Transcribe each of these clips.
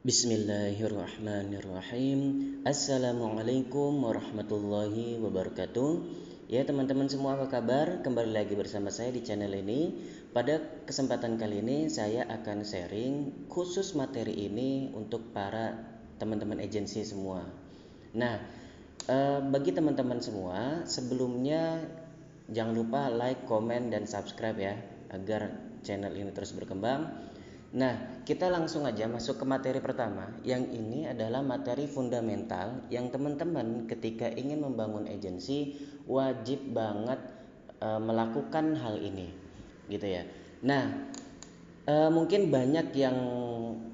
Bismillahirrahmanirrahim. Assalamualaikum warahmatullahi wabarakatuh. Ya teman-teman semua apa kabar? Kembali lagi bersama saya di channel ini. Pada kesempatan kali ini saya akan sharing khusus materi ini untuk para teman-teman agensi semua. Nah eh, bagi teman-teman semua sebelumnya jangan lupa like, komen, dan subscribe ya Agar channel ini terus berkembang Nah, kita langsung aja masuk ke materi pertama. Yang ini adalah materi fundamental yang teman-teman ketika ingin membangun agensi wajib banget e, melakukan hal ini, gitu ya. Nah, e, mungkin banyak yang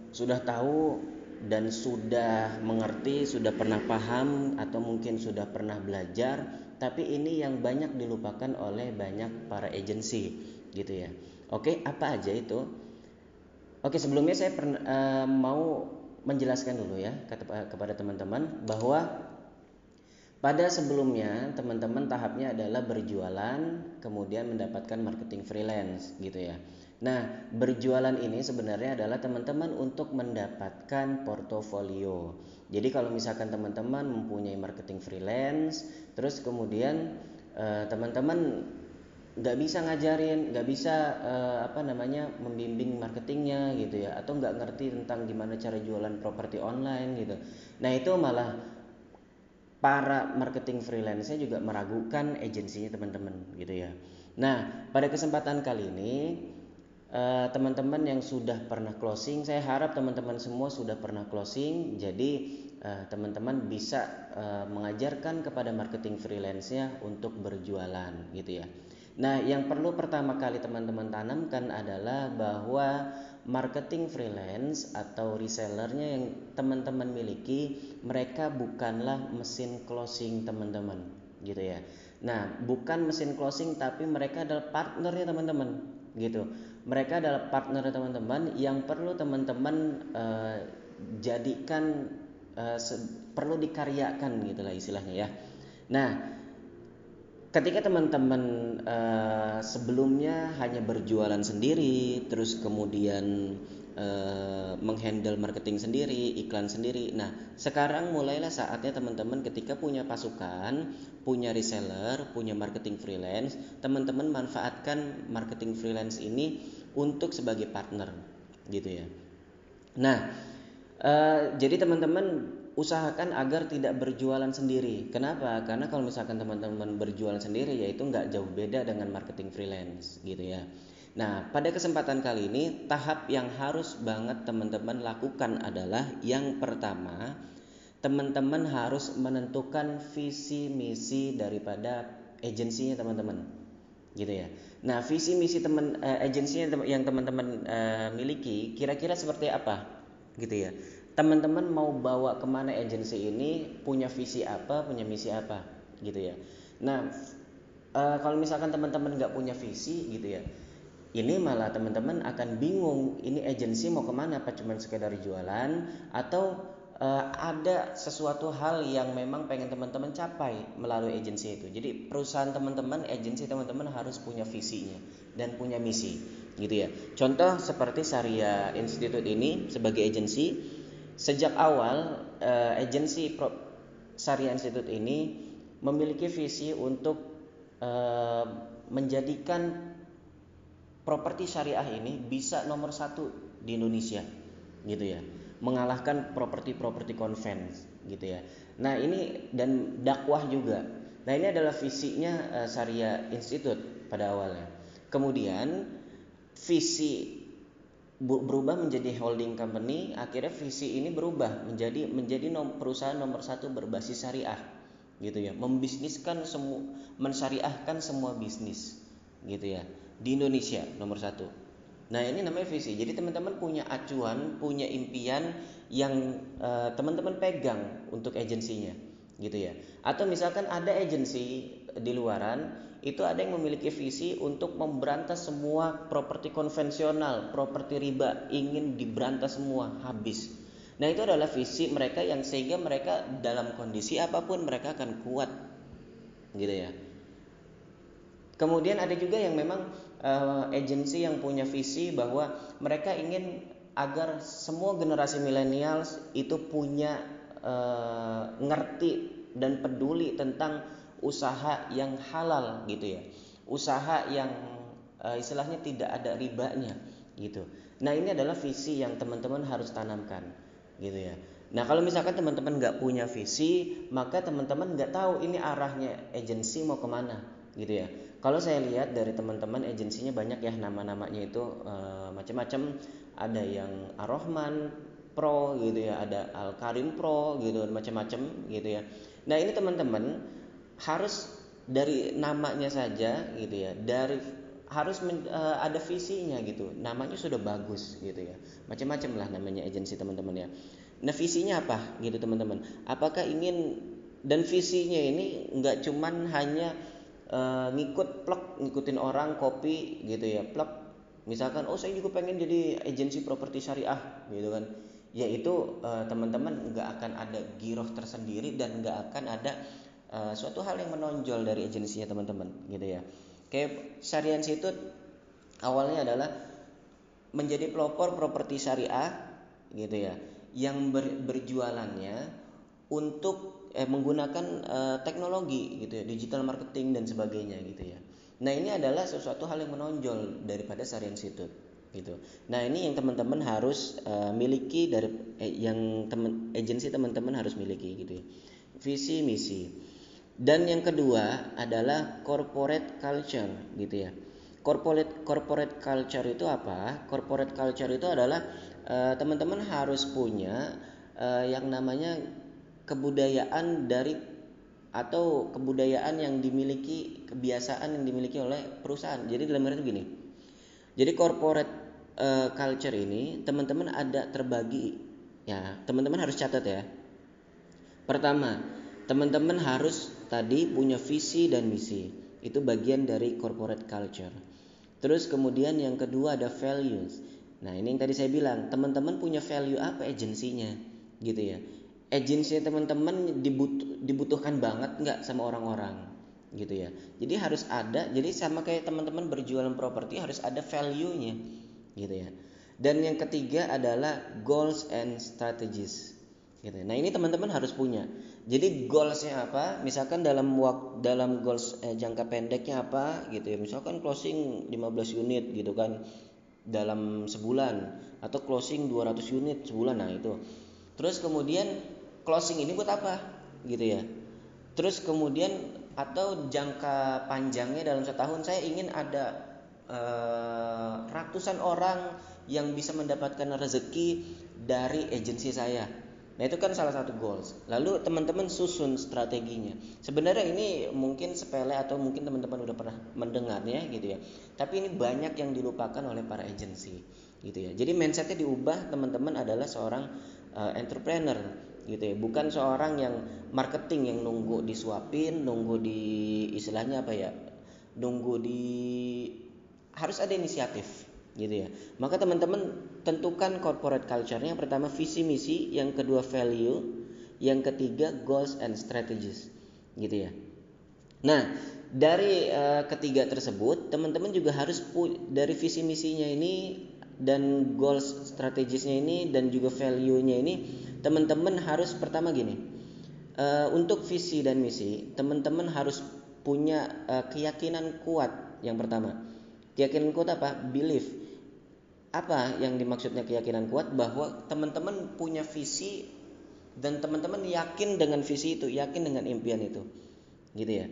sudah tahu dan sudah mengerti, sudah pernah paham atau mungkin sudah pernah belajar, tapi ini yang banyak dilupakan oleh banyak para agensi, gitu ya. Oke, apa aja itu? Oke, sebelumnya saya pernah, uh, mau menjelaskan dulu ya kepada teman-teman bahwa pada sebelumnya teman-teman tahapnya adalah berjualan kemudian mendapatkan marketing freelance gitu ya. Nah, berjualan ini sebenarnya adalah teman-teman untuk mendapatkan portofolio. Jadi kalau misalkan teman-teman mempunyai marketing freelance, terus kemudian eh, teman-teman nggak bisa ngajarin, nggak bisa uh, apa namanya membimbing marketingnya gitu ya, atau nggak ngerti tentang gimana cara jualan properti online gitu. Nah itu malah para marketing freelance juga meragukan agensinya teman-teman gitu ya. Nah pada kesempatan kali ini uh, teman-teman yang sudah pernah closing, saya harap teman-teman semua sudah pernah closing, jadi uh, teman-teman bisa uh, mengajarkan kepada marketing freelance-nya untuk berjualan gitu ya. Nah, yang perlu pertama kali teman-teman tanamkan adalah bahwa marketing freelance atau resellernya yang teman-teman miliki, mereka bukanlah mesin closing teman-teman, gitu ya. Nah, bukan mesin closing tapi mereka adalah partnernya teman-teman, gitu. Mereka adalah partner teman-teman yang perlu teman-teman uh, jadikan uh, perlu dikaryakan gitulah istilahnya ya. Nah, ketika teman-teman uh, sebelumnya hanya berjualan sendiri, terus kemudian uh, menghandle marketing sendiri, iklan sendiri. Nah, sekarang mulailah saatnya teman-teman ketika punya pasukan, punya reseller, punya marketing freelance, teman-teman manfaatkan marketing freelance ini untuk sebagai partner, gitu ya. Nah, uh, jadi teman-teman usahakan agar tidak berjualan sendiri. Kenapa? Karena kalau misalkan teman-teman berjualan sendiri yaitu nggak jauh beda dengan marketing freelance gitu ya. Nah, pada kesempatan kali ini tahap yang harus banget teman-teman lakukan adalah yang pertama, teman-teman harus menentukan visi misi daripada agensinya teman-teman. Gitu ya. Nah, visi misi teman uh, agensinya yang teman-teman uh, miliki kira-kira seperti apa? Gitu ya teman-teman mau bawa ke mana agensi ini punya visi apa punya misi apa gitu ya. Nah e, kalau misalkan teman-teman nggak punya visi gitu ya ini malah teman-teman akan bingung ini agensi mau ke mana apa cuma sekedar jualan atau e, ada sesuatu hal yang memang pengen teman-teman capai melalui agensi itu. Jadi perusahaan teman-teman agensi teman-teman harus punya visinya dan punya misi gitu ya. Contoh seperti Syariah Institute ini sebagai agensi Sejak awal uh, agensi Pro Syariah Institute ini memiliki visi untuk uh, menjadikan properti syariah ini bisa nomor satu di Indonesia, gitu ya, mengalahkan properti-properti konven, gitu ya. Nah ini dan dakwah juga. Nah ini adalah visinya uh, Syariah Institute pada awalnya. Kemudian visi berubah menjadi holding company akhirnya visi ini berubah menjadi menjadi nom, perusahaan nomor satu berbasis syariah gitu ya. Membisniskan semua mensyariahkan semua bisnis gitu ya di Indonesia nomor satu. Nah ini namanya visi. Jadi teman-teman punya acuan punya impian yang uh, teman-teman pegang untuk agensinya gitu ya. Atau misalkan ada agensi di luaran itu ada yang memiliki visi untuk memberantas semua properti konvensional, properti riba, ingin diberantas semua habis. Nah, itu adalah visi mereka yang sehingga mereka dalam kondisi apa pun mereka akan kuat. Gitu ya. Kemudian ada juga yang memang uh, agensi yang punya visi bahwa mereka ingin agar semua generasi milenial itu punya uh, ngerti dan peduli tentang usaha yang halal gitu ya. Usaha yang uh, istilahnya tidak ada ribanya gitu. Nah ini adalah visi yang teman-teman harus tanamkan gitu ya. Nah kalau misalkan teman-teman nggak punya visi maka teman-teman nggak tahu ini arahnya agensi mau ke mana gitu ya. Kalau saya lihat dari teman-teman agensinya banyak ya nama-namanya itu uh, macam-macam. Ada yang Ar-Rahman Pro gitu ya ada Al Karim Pro gitu macam-macam gitu ya. Nah ini teman-teman harus dari namanya saja gitu ya dari harus men, uh, ada visinya gitu. Namanya sudah bagus gitu ya. Macam-macam lah namanya agensi teman-teman ya. Nah visinya apa gitu teman-teman? Apakah ingin dan visinya ini nggak cuman hanya uh, ngikut plek ngikutin orang kopi gitu ya plek. Misalkan oh saya juga pengen jadi agensi properti syariah gitu kan. Ya itu uh, teman-teman nggak akan ada giroh tersendiri dan nggak akan ada uh, suatu hal yang menonjol dari agensinya teman-teman gitu ya kayak syariah itu awalnya adalah menjadi pelopor properti syariah gitu ya yang ber, berjualannya untuk eh, menggunakan eh, teknologi gitu ya digital marketing dan sebagainya gitu ya Nah ini adalah sesuatu hal yang menonjol daripada Syariah Institute gitu. Nah ini yang teman-teman harus uh, miliki dari eh, yang teman agensi teman-teman harus miliki gitu ya. Visi misi. Dan yang kedua adalah corporate culture gitu ya. Corporate corporate culture itu apa? Corporate culture itu adalah uh, teman-teman harus punya uh, yang namanya kebudayaan dari atau kebudayaan yang dimiliki kebiasaan yang dimiliki oleh perusahaan. Jadi dalam arti begini. Jadi corporate uh, culture ini teman-teman ada terbagi ya. Teman-teman harus catat ya. Pertama, teman-teman harus tadi punya visi dan misi. Itu bagian dari corporate culture. Terus kemudian yang kedua ada values. Nah, ini yang tadi saya bilang, teman-teman punya value apa agensinya? Gitu ya. Agensi teman-teman dibutuh, dibutuhkan banget nggak sama orang-orang? Gitu ya. Jadi harus ada jadi sama kayak teman-teman berjualan properti harus ada value-nya. Gitu ya. Dan yang ketiga adalah goals and strategies. Gitu nah ini teman-teman harus punya jadi goalsnya apa? Misalkan dalam waktu dalam goals eh, jangka pendeknya apa gitu ya? Misalkan closing 15 unit gitu kan dalam sebulan. Atau closing 200 unit sebulan nah itu. Terus kemudian closing ini buat apa? Gitu ya. Terus kemudian atau jangka panjangnya dalam setahun saya ingin ada uh, ratusan orang yang bisa mendapatkan rezeki dari agensi saya Nah itu kan salah satu goals. Lalu teman-teman susun strateginya. Sebenarnya ini mungkin sepele atau mungkin teman-teman udah pernah mendengarnya gitu ya. Tapi ini banyak yang dilupakan oleh para agensi gitu ya. Jadi mindsetnya diubah teman-teman adalah seorang uh, entrepreneur gitu ya bukan seorang yang marketing yang nunggu disuapin nunggu di istilahnya apa ya nunggu di harus ada inisiatif gitu ya maka teman-teman tentukan corporate culture-nya. Yang pertama visi misi. Yang kedua value. Yang ketiga goals and strategies. Gitu ya. Nah dari uh, ketiga tersebut teman-teman juga harus dari visi misinya ini dan goals strategisnya ini dan juga value-nya ini teman-teman harus pertama gini uh, untuk visi dan misi teman-teman harus punya uh, keyakinan kuat. Yang pertama keyakinan kuat apa? Belief apa yang dimaksudnya keyakinan kuat? Bahwa teman-teman punya visi dan teman-teman yakin dengan visi itu yakin dengan impian itu. Gitu ya.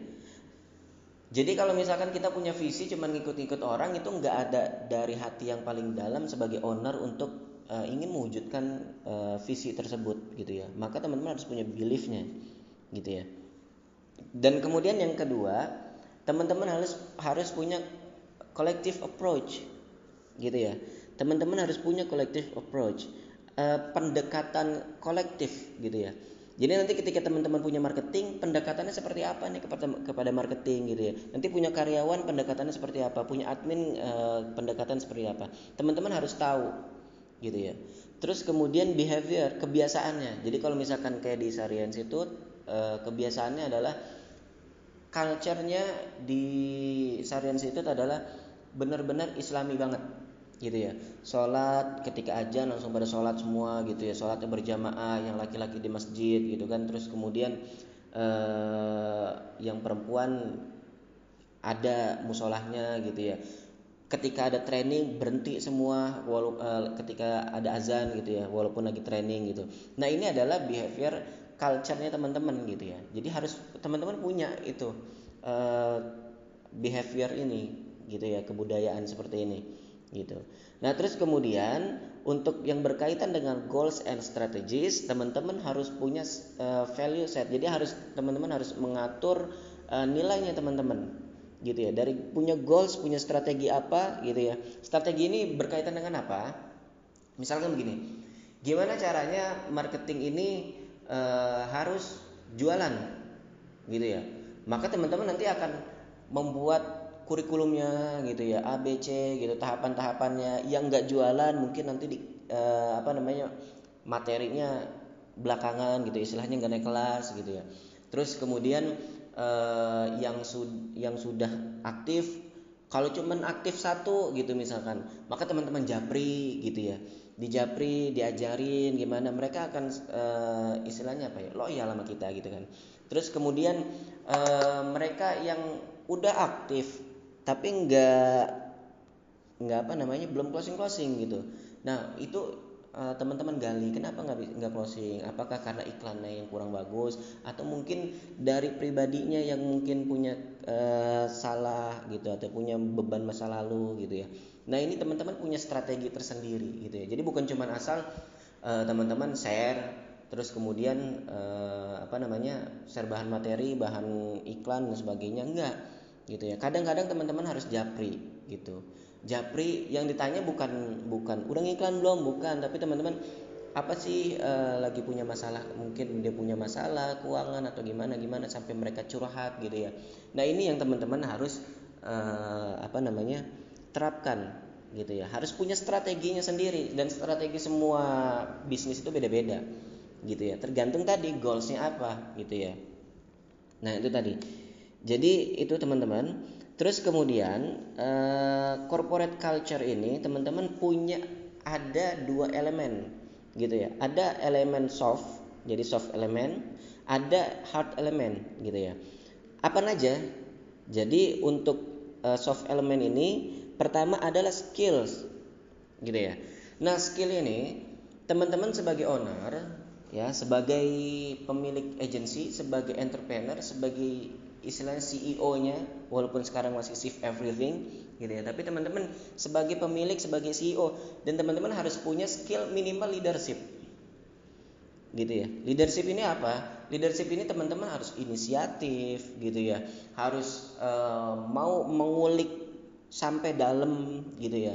Jadi kalau misalkan kita punya visi cuma ngikut-ngikut orang itu nggak ada dari hati yang paling dalam sebagai owner untuk uh, ingin mewujudkan uh, visi tersebut gitu ya. Maka teman-teman harus punya beliefnya gitu ya. Dan kemudian yang kedua teman-teman harus harus punya collective approach gitu ya teman-teman harus punya collective approach uh, pendekatan kolektif gitu ya jadi nanti ketika teman-teman punya marketing, pendekatannya seperti apa nih kepada kepada marketing gitu ya. Nanti punya karyawan pendekatannya seperti apa, punya admin uh, pendekatan seperti apa. Teman-teman harus tahu gitu ya. Terus kemudian behavior, kebiasaannya. Jadi kalau misalkan kayak di Syariah Institute, eh, kebiasaannya adalah culture-nya di Syariah Institute adalah benar-benar islami banget gitu ya. Sholat ketika aja langsung pada sholat semua gitu ya. Sholatnya berjamaah yang laki-laki di masjid gitu kan. Terus kemudian eh, yang perempuan ada musolahnya gitu ya. Ketika ada training berhenti semua walau uh, ketika ada azan gitu ya walaupun lagi training gitu. Nah ini adalah behavior culture-nya teman-teman gitu ya. Jadi harus teman-teman punya itu uh, behavior ini gitu ya kebudayaan seperti ini gitu. Nah terus kemudian untuk yang berkaitan dengan goals and strategies teman-teman harus punya uh, value set. Jadi harus teman-teman harus mengatur uh, nilainya teman-teman. Gitu ya. Dari punya goals punya strategi apa gitu ya. Strategi ini berkaitan dengan apa? Misalkan begini. Gimana caranya marketing ini e, harus jualan? Gitu ya. Maka teman-teman nanti akan membuat kurikulumnya gitu ya A B C gitu tahapan-tahapannya. Yang nggak jualan mungkin nanti di e, apa namanya materinya belakangan gitu istilahnya nggak naik kelas gitu ya. Terus kemudian uh, yang sud yang sudah aktif kalau cuman aktif satu gitu misalkan maka teman-teman japri gitu ya. Di japri diajarin gimana mereka akan uh, istilahnya apa ya loyal sama kita gitu kan. Terus kemudian uh, mereka yang udah aktif tapi nggak nggak apa namanya belum closing closing gitu. Nah itu Eh, teman-teman gali kenapa nggak nggak closing? Apakah karena iklannya yang kurang bagus? Atau mungkin dari pribadinya yang mungkin punya uh, salah gitu atau punya beban masa lalu gitu ya. Nah ini teman-teman punya strategi tersendiri gitu ya. Jadi bukan cuma asal uh, teman-teman share terus kemudian uh, apa namanya share bahan materi bahan iklan dan sebagainya. Enggak gitu ya. Kadang-kadang teman-teman harus japri gitu. Japri yang ditanya bukan bukan udah ngiklan belum? Bukan tapi teman-teman apa sih uh, lagi punya masalah? Mungkin dia punya masalah keuangan atau gimana gimana? Sampai mereka curhat gitu ya. Nah ini yang teman-teman harus uh, apa namanya terapkan gitu ya. Harus punya strateginya sendiri dan strategi semua bisnis itu beda-beda gitu ya. Tergantung tadi goalsnya apa gitu ya. Nah itu tadi jadi itu teman-teman Terus kemudian uh, corporate culture ini teman-teman punya ada dua elemen gitu ya. Ada elemen soft, jadi soft elemen, ada hard elemen gitu ya. Apa aja? Jadi untuk uh, soft elemen ini pertama adalah skills gitu ya. Nah, skill ini teman-teman sebagai owner ya, sebagai pemilik agensi, sebagai entrepreneur, sebagai istilahnya CEO-nya walaupun sekarang masih shift everything gitu ya. Tapi teman-teman sebagai pemilik sebagai CEO dan teman-teman harus punya skill minimal leadership. Gitu ya. Leadership ini apa? Leadership ini teman-teman harus inisiatif gitu ya. Harus uh, mau mengulik sampai dalam gitu ya.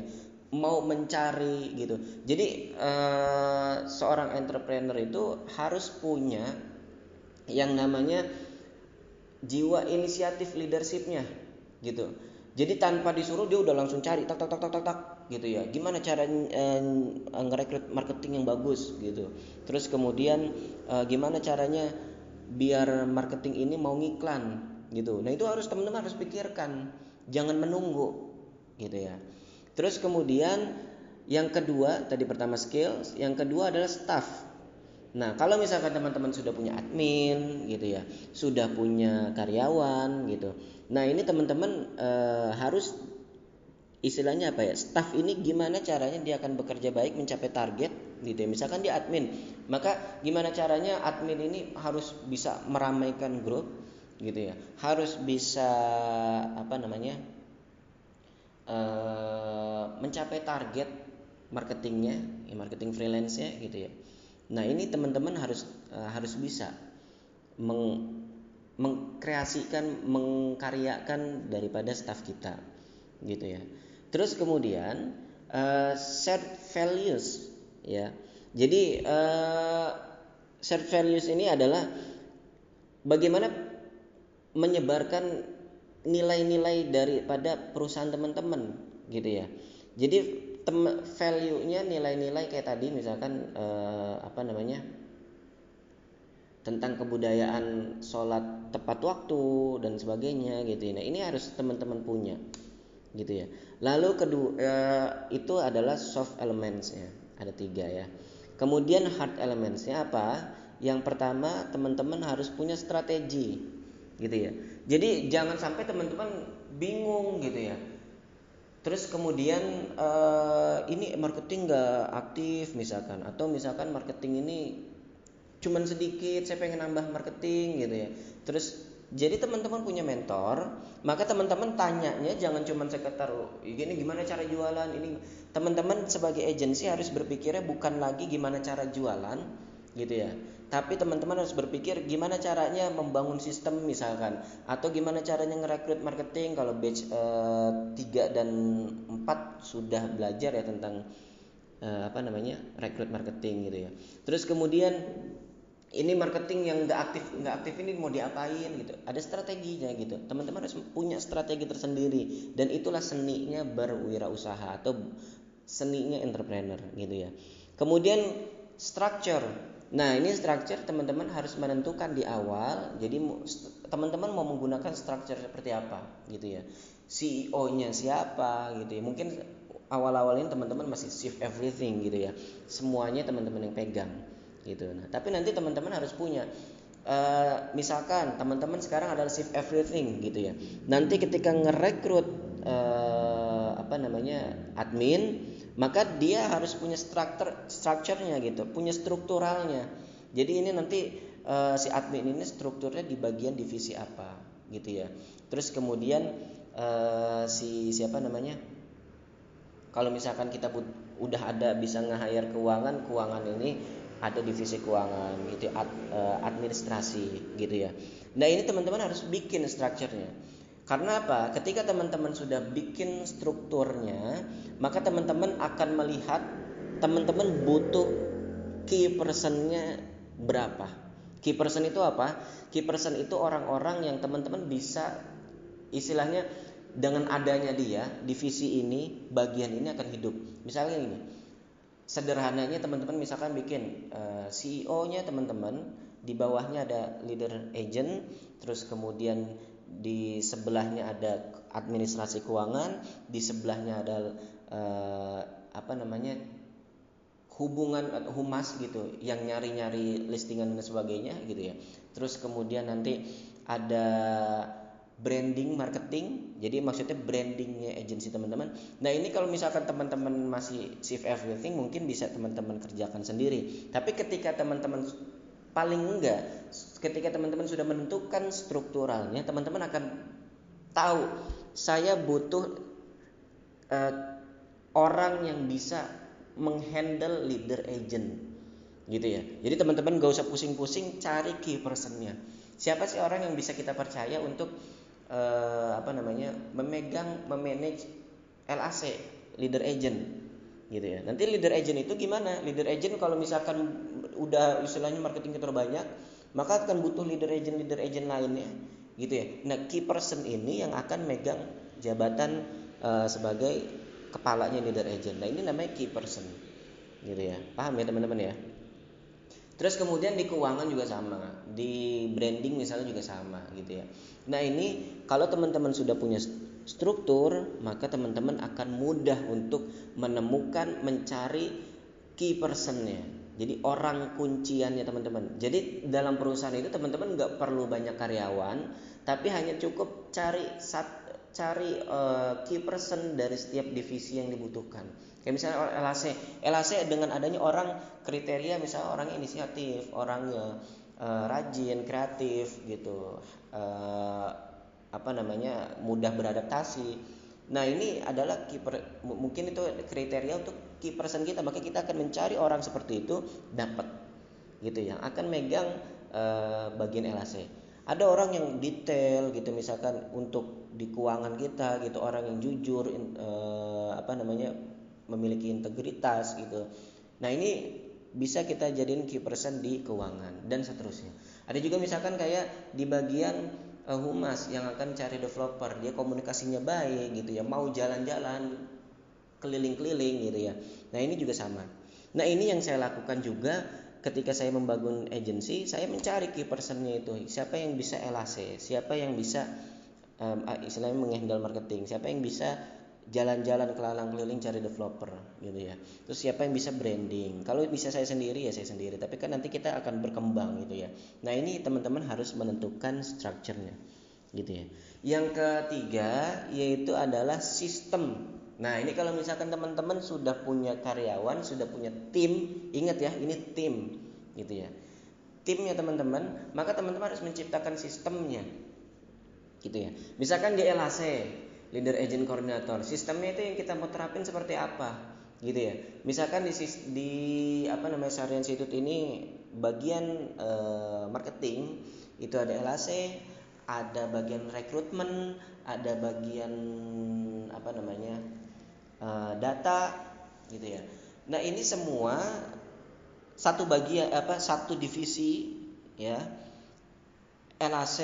Mau mencari gitu. Jadi uh, seorang entrepreneur itu harus punya yang namanya jiwa inisiatif leadershipnya gitu. Jadi tanpa disuruh dia udah langsung cari tak tak tak tak tak, tak gitu ya. Gimana cara eh, ngerekrut marketing yang bagus gitu. Terus kemudian eh, gimana caranya biar marketing ini mau ngiklan gitu. Nah itu harus teman-teman harus pikirkan. Jangan menunggu gitu ya. Terus kemudian yang kedua tadi pertama skills yang kedua adalah staff Nah, kalau misalkan teman-teman sudah punya admin gitu ya, sudah punya karyawan gitu. Nah, ini teman-teman e, harus istilahnya apa ya? Staff ini gimana caranya dia akan bekerja baik mencapai target gitu ya. Misalkan dia admin, maka gimana caranya admin ini harus bisa meramaikan grup gitu ya. Harus bisa apa namanya? E, mencapai target marketingnya, ya, marketing freelance-nya gitu ya Nah, ini teman-teman harus uh, harus bisa meng, mengkreasikan, mengkaryakan daripada staff kita, gitu ya. Terus kemudian uh, set values, ya. Jadi uh, set values ini adalah bagaimana menyebarkan nilai-nilai daripada perusahaan teman-teman, gitu ya. Jadi value-nya nilai-nilai kayak tadi misalkan eh, apa namanya tentang kebudayaan sholat tepat waktu dan sebagainya gitu nah ini harus teman-teman punya gitu ya. Lalu kedua uh, itu adalah soft elements ya, ada tiga ya. Kemudian hard elementsnya apa? Yang pertama teman-teman harus punya strategi, gitu ya. Jadi jangan sampai teman-teman bingung gitu ya. Terus kemudian uh, ini marketing nggak aktif misalkan, atau misalkan marketing ini cuman sedikit, saya pengen nambah marketing gitu ya. Terus jadi teman-teman punya mentor, maka teman-teman tanyanya jangan cuma sekitar ini gimana cara jualan ini. Teman-teman sebagai agensi harus berpikirnya bukan lagi gimana cara jualan gitu ya. Tapi teman-teman harus berpikir gimana caranya membangun sistem misalkan. Atau gimana caranya ngerekrut marketing kalau batch eh, 3 dan 4 sudah belajar ya tentang uh, apa namanya? rekrut marketing gitu ya. Terus kemudian ini marketing yang nggak aktif nggak aktif ini mau diapain gitu. Ada strateginya gitu. Teman-teman harus punya strategi tersendiri. Dan itulah seninya berwirausaha atau seninya entrepreneur gitu ya. Kemudian structure nah ini structure teman-teman harus menentukan di awal jadi teman-teman mau menggunakan structure seperti apa gitu ya CEO-nya siapa gitu ya mungkin awal-awalnya teman-teman masih shift everything gitu ya semuanya teman-teman yang pegang gitu. Nah, tapi nanti teman-teman harus punya uh, misalkan teman-teman sekarang adalah shift everything gitu ya. Nanti ketika ngerekrut uh, apa namanya admin, maka dia harus punya struktur strukturnya gitu, punya strukturalnya. Jadi ini nanti uh, si admin ini strukturnya di bagian divisi apa gitu ya. Terus kemudian uh, si siapa namanya? Kalau misalkan kita udah ada bisa nge-hire keuangan, keuangan ini ada divisi keuangan gitu ad, uh, administrasi gitu ya nah ini teman-teman harus bikin strukturnya karena apa? Ketika teman-teman sudah bikin strukturnya maka teman-teman akan melihat teman-teman butuh key personnya berapa. Key person itu apa? Key person itu orang-orang yang teman-teman bisa istilahnya dengan adanya dia divisi ini bagian ini akan hidup. Misalnya ini sederhananya teman-teman misalkan bikin eh, CEO-nya teman-teman di bawahnya ada leader agent terus kemudian di sebelahnya ada administrasi keuangan di sebelahnya ada uh, apa namanya hubungan humas gitu yang nyari-nyari listingan dan sebagainya gitu ya. Terus kemudian nanti ada branding marketing jadi maksudnya brandingnya agensi teman-teman. Nah ini kalau misalkan teman-teman masih shift everything mungkin bisa teman-teman kerjakan sendiri. Tapi ketika teman-teman paling enggak ketika teman-teman sudah menentukan strukturalnya teman-teman akan tahu saya butuh uh, orang yang bisa menghandle leader agent. Gitu ya. Jadi teman-teman gak usah pusing-pusing cari key personnya. Siapa sih orang yang bisa kita percaya untuk uh, apa namanya memegang memanage LAC leader agent gitu ya. Nanti leader agent itu gimana? Leader agent kalau misalkan udah istilahnya marketing kita banyak maka akan butuh leader agent leader agent lainnya gitu ya. Nah key person ini yang akan megang jabatan uh, sebagai kepalanya leader agent. Nah ini namanya key person gitu ya. Paham ya teman-teman ya? Terus kemudian di keuangan juga sama, di branding misalnya juga sama gitu ya. Nah ini kalau teman-teman sudah punya struktur, maka teman-teman akan mudah untuk menemukan, mencari key personnya. Jadi orang kunciannya teman-teman. Jadi dalam perusahaan itu teman-teman nggak perlu banyak karyawan, tapi hanya cukup cari sat, cari uh, key person dari setiap divisi yang dibutuhkan Kayak misalnya LAC, LAC dengan adanya orang kriteria misalnya orang inisiatif, orangnya uh, rajin, kreatif gitu, uh, apa namanya mudah beradaptasi. Nah ini adalah keeper, mungkin itu kriteria untuk key person kita, maka kita akan mencari orang seperti itu dapat gitu yang akan megang uh, bagian LAC. Ada orang yang detail gitu misalkan untuk di keuangan kita gitu orang yang jujur uh, apa namanya memiliki integritas gitu. Nah ini bisa kita jadiin key person di keuangan dan seterusnya. Ada juga misalkan kayak di bagian uh, humas yang akan cari developer, dia komunikasinya baik gitu ya, mau jalan-jalan keliling-keliling gitu ya. Nah ini juga sama. Nah ini yang saya lakukan juga ketika saya membangun agensi, saya mencari key personnya itu, siapa yang bisa LAC, siapa yang bisa um, istilahnya menghandle marketing, siapa yang bisa jalan-jalan kelalang keliling cari developer gitu ya. Terus siapa yang bisa branding? Kalau bisa saya sendiri ya saya sendiri. Tapi kan nanti kita akan berkembang gitu ya. Nah ini teman-teman harus menentukan strukturnya gitu ya. Yang ketiga yaitu adalah sistem. Nah ini kalau misalkan teman-teman sudah punya karyawan sudah punya tim ingat ya ini tim gitu ya. Timnya teman-teman maka teman-teman harus menciptakan sistemnya gitu ya. Misalkan di LAC leader agent koordinator. Sistemnya itu yang kita mau terapin seperti apa? Gitu ya. Misalkan di di apa namanya Sarian Institute ini bagian uh, marketing itu ada LAC ada bagian rekrutmen ada bagian apa namanya uh, data gitu ya. Nah ini semua satu bagian apa satu divisi ya. LAC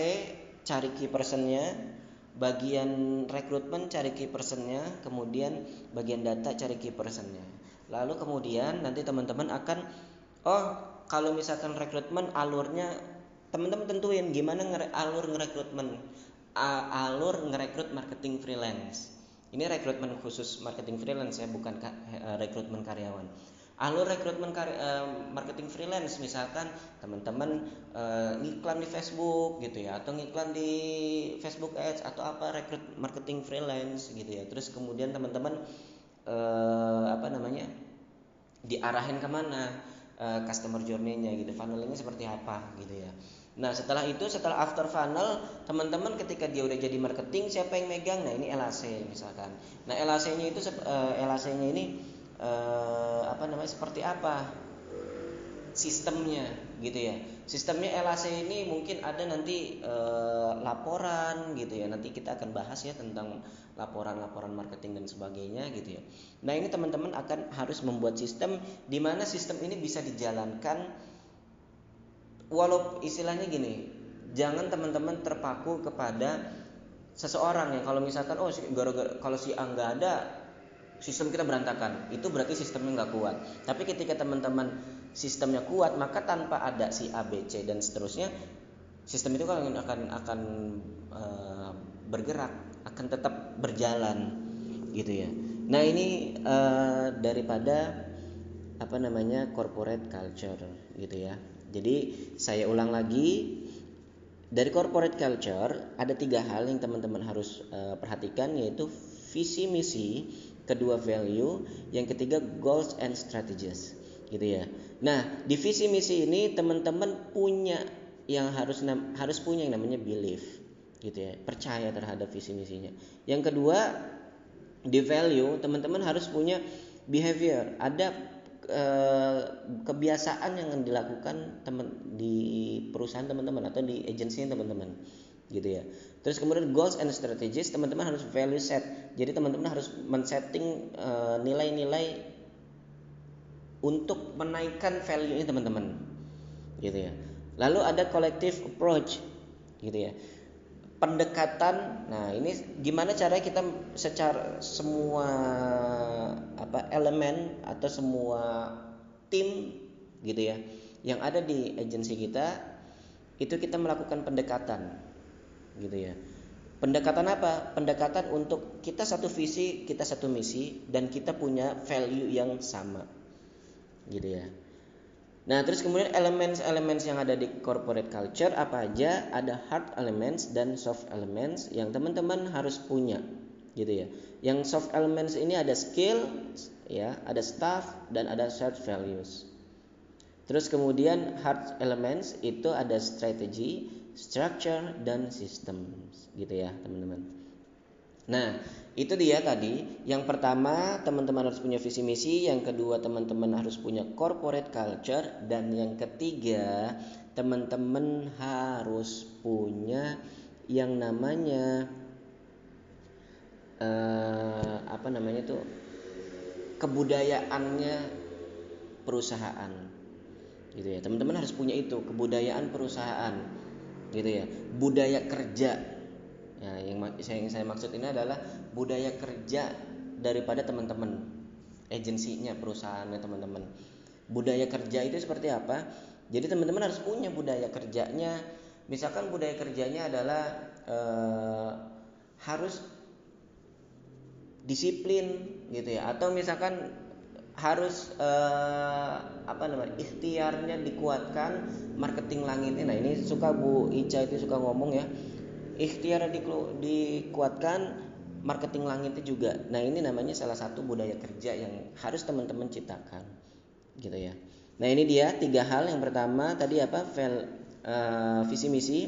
cari key personnya bagian rekrutmen cari key personnya kemudian bagian data cari key personnya lalu kemudian nanti teman-teman akan oh kalau misalkan rekrutmen alurnya teman-teman tentuin gimana ngere alur ngerekrutmen alur ngerekrut marketing freelance. Ini rekrutmen khusus marketing freelance ya bukan eh, rekrutmen karyawan alur rekrutmen uh, marketing freelance misalkan teman-teman uh, ngiklan di Facebook gitu ya atau ngiklan di Facebook Ads atau apa rekrut marketing freelance gitu ya terus kemudian teman-teman uh, apa namanya diarahin ke mana uh, customer journey-nya gitu funnelingnya seperti apa gitu ya Nah setelah itu setelah after funnel teman-teman ketika dia udah jadi marketing siapa yang megang? Nah ini LAC misalkan. Nah LAC-nya itu LAC-nya ini eh, apa namanya seperti apa sistemnya gitu ya. Sistemnya LAC ini mungkin ada nanti eh, laporan gitu ya. Nanti kita akan bahas ya tentang laporan-laporan marketing dan sebagainya gitu ya. Nah ini teman-teman akan harus membuat sistem di mana sistem ini bisa dijalankan. Walau istilahnya gini jangan teman-teman terpaku kepada seseorang ya. Kalau misalkan oh gara-gara kalau si A nggak ada sistem kita berantakan. Itu berarti sistemnya nggak kuat. Tapi ketika teman-teman sistemnya kuat maka tanpa ada si A B C dan seterusnya sistem itu akan akan akan uh, bergerak akan tetap berjalan gitu ya. Nah ini uh, daripada apa namanya corporate culture gitu ya. Jadi saya ulang lagi. Dari corporate culture ada tiga hal yang teman-teman harus uh, perhatikan yaitu visi misi kedua value, yang ketiga goals and strategies, gitu ya. Nah, di visi misi ini teman-teman punya yang harus harus punya yang namanya belief, gitu ya, percaya terhadap visi misinya. Yang kedua, di value teman-teman harus punya behavior, ada eh, kebiasaan yang dilakukan teman di perusahaan teman-teman atau di agensi teman-teman gitu ya. Terus kemudian goals and strategies teman-teman harus value set. Jadi teman-teman harus men-setting uh, nilai-nilai untuk menaikkan value ini teman-teman. Gitu ya. Lalu ada collective approach gitu ya. Pendekatan. Nah, ini gimana caranya kita secara semua apa elemen atau semua tim gitu ya yang ada di agensi kita itu kita melakukan pendekatan gitu ya. Pendekatan apa? Pendekatan untuk kita satu visi, kita satu misi dan kita punya value yang sama. Gitu ya. Nah, terus kemudian elements-elements yang ada di corporate culture apa aja? Ada hard elements dan soft elements yang teman-teman harus punya, gitu ya. Yang soft elements ini ada skill, ya, ada staff dan ada shared values. Terus kemudian hard elements itu ada strategi, structure dan system gitu ya teman-teman. Nah itu dia tadi. Yang pertama teman-teman harus punya visi misi, yang kedua teman-teman harus punya corporate culture, dan yang ketiga teman-teman harus punya yang namanya uh, apa namanya tuh kebudayaannya perusahaan. Gitu ya. Teman-teman harus punya itu kebudayaan perusahaan gitu ya. Budaya kerja. Ya yang saya yang saya maksud ini adalah budaya kerja daripada teman-teman agensinya perusahaannya teman-teman. Budaya kerja itu seperti apa? Jadi teman-teman harus punya budaya kerjanya. Misalkan budaya kerjanya adalah eh, harus disiplin gitu ya. Atau misalkan harus uh, apa namanya ikhtiarnya dikuatkan marketing langit nah ini suka Bu Ica itu suka ngomong ya ikhtiar di, dikuatkan marketing langit itu juga. Nah ini namanya salah satu budaya kerja yang harus teman-teman ciptakan gitu ya. Nah ini dia tiga hal. Yang pertama tadi apa? Vel, uh, visi misi.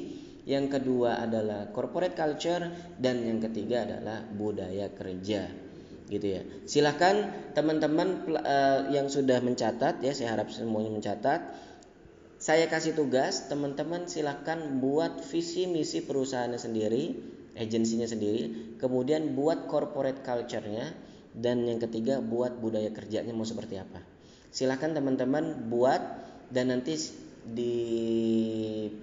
Yang kedua adalah corporate culture. Dan yang ketiga adalah budaya kerja gitu ya. Silahkan teman-teman uh, yang sudah mencatat ya, saya harap semuanya mencatat. Saya kasih tugas, teman-teman silahkan buat visi misi perusahaannya sendiri, agensinya sendiri, kemudian buat corporate culture-nya, dan yang ketiga buat budaya kerjanya mau seperti apa. Silahkan teman-teman buat dan nanti di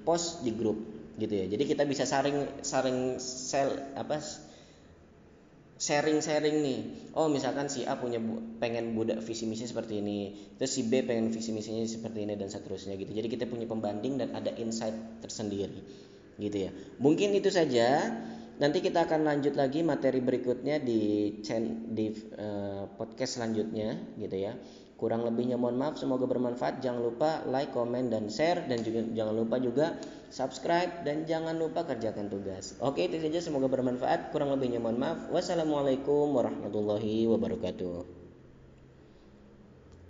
post di grup gitu ya. Jadi kita bisa saring saring sel apa sharing-sharing nih. Oh, misalkan si A punya bu pengen budak visi misi seperti ini, terus si B pengen visi misinya seperti ini dan seterusnya gitu. Jadi kita punya pembanding dan ada insight tersendiri. Gitu ya. Mungkin itu saja. Nanti kita akan lanjut lagi materi berikutnya di di uh, podcast selanjutnya gitu ya. Kurang lebihnya mohon maaf, semoga bermanfaat. Jangan lupa like, comment dan share dan juga jangan lupa juga subscribe dan jangan lupa kerjakan tugas. Oke, itu saja semoga bermanfaat. Kurang lebihnya mohon maaf. Wassalamualaikum warahmatullahi wabarakatuh.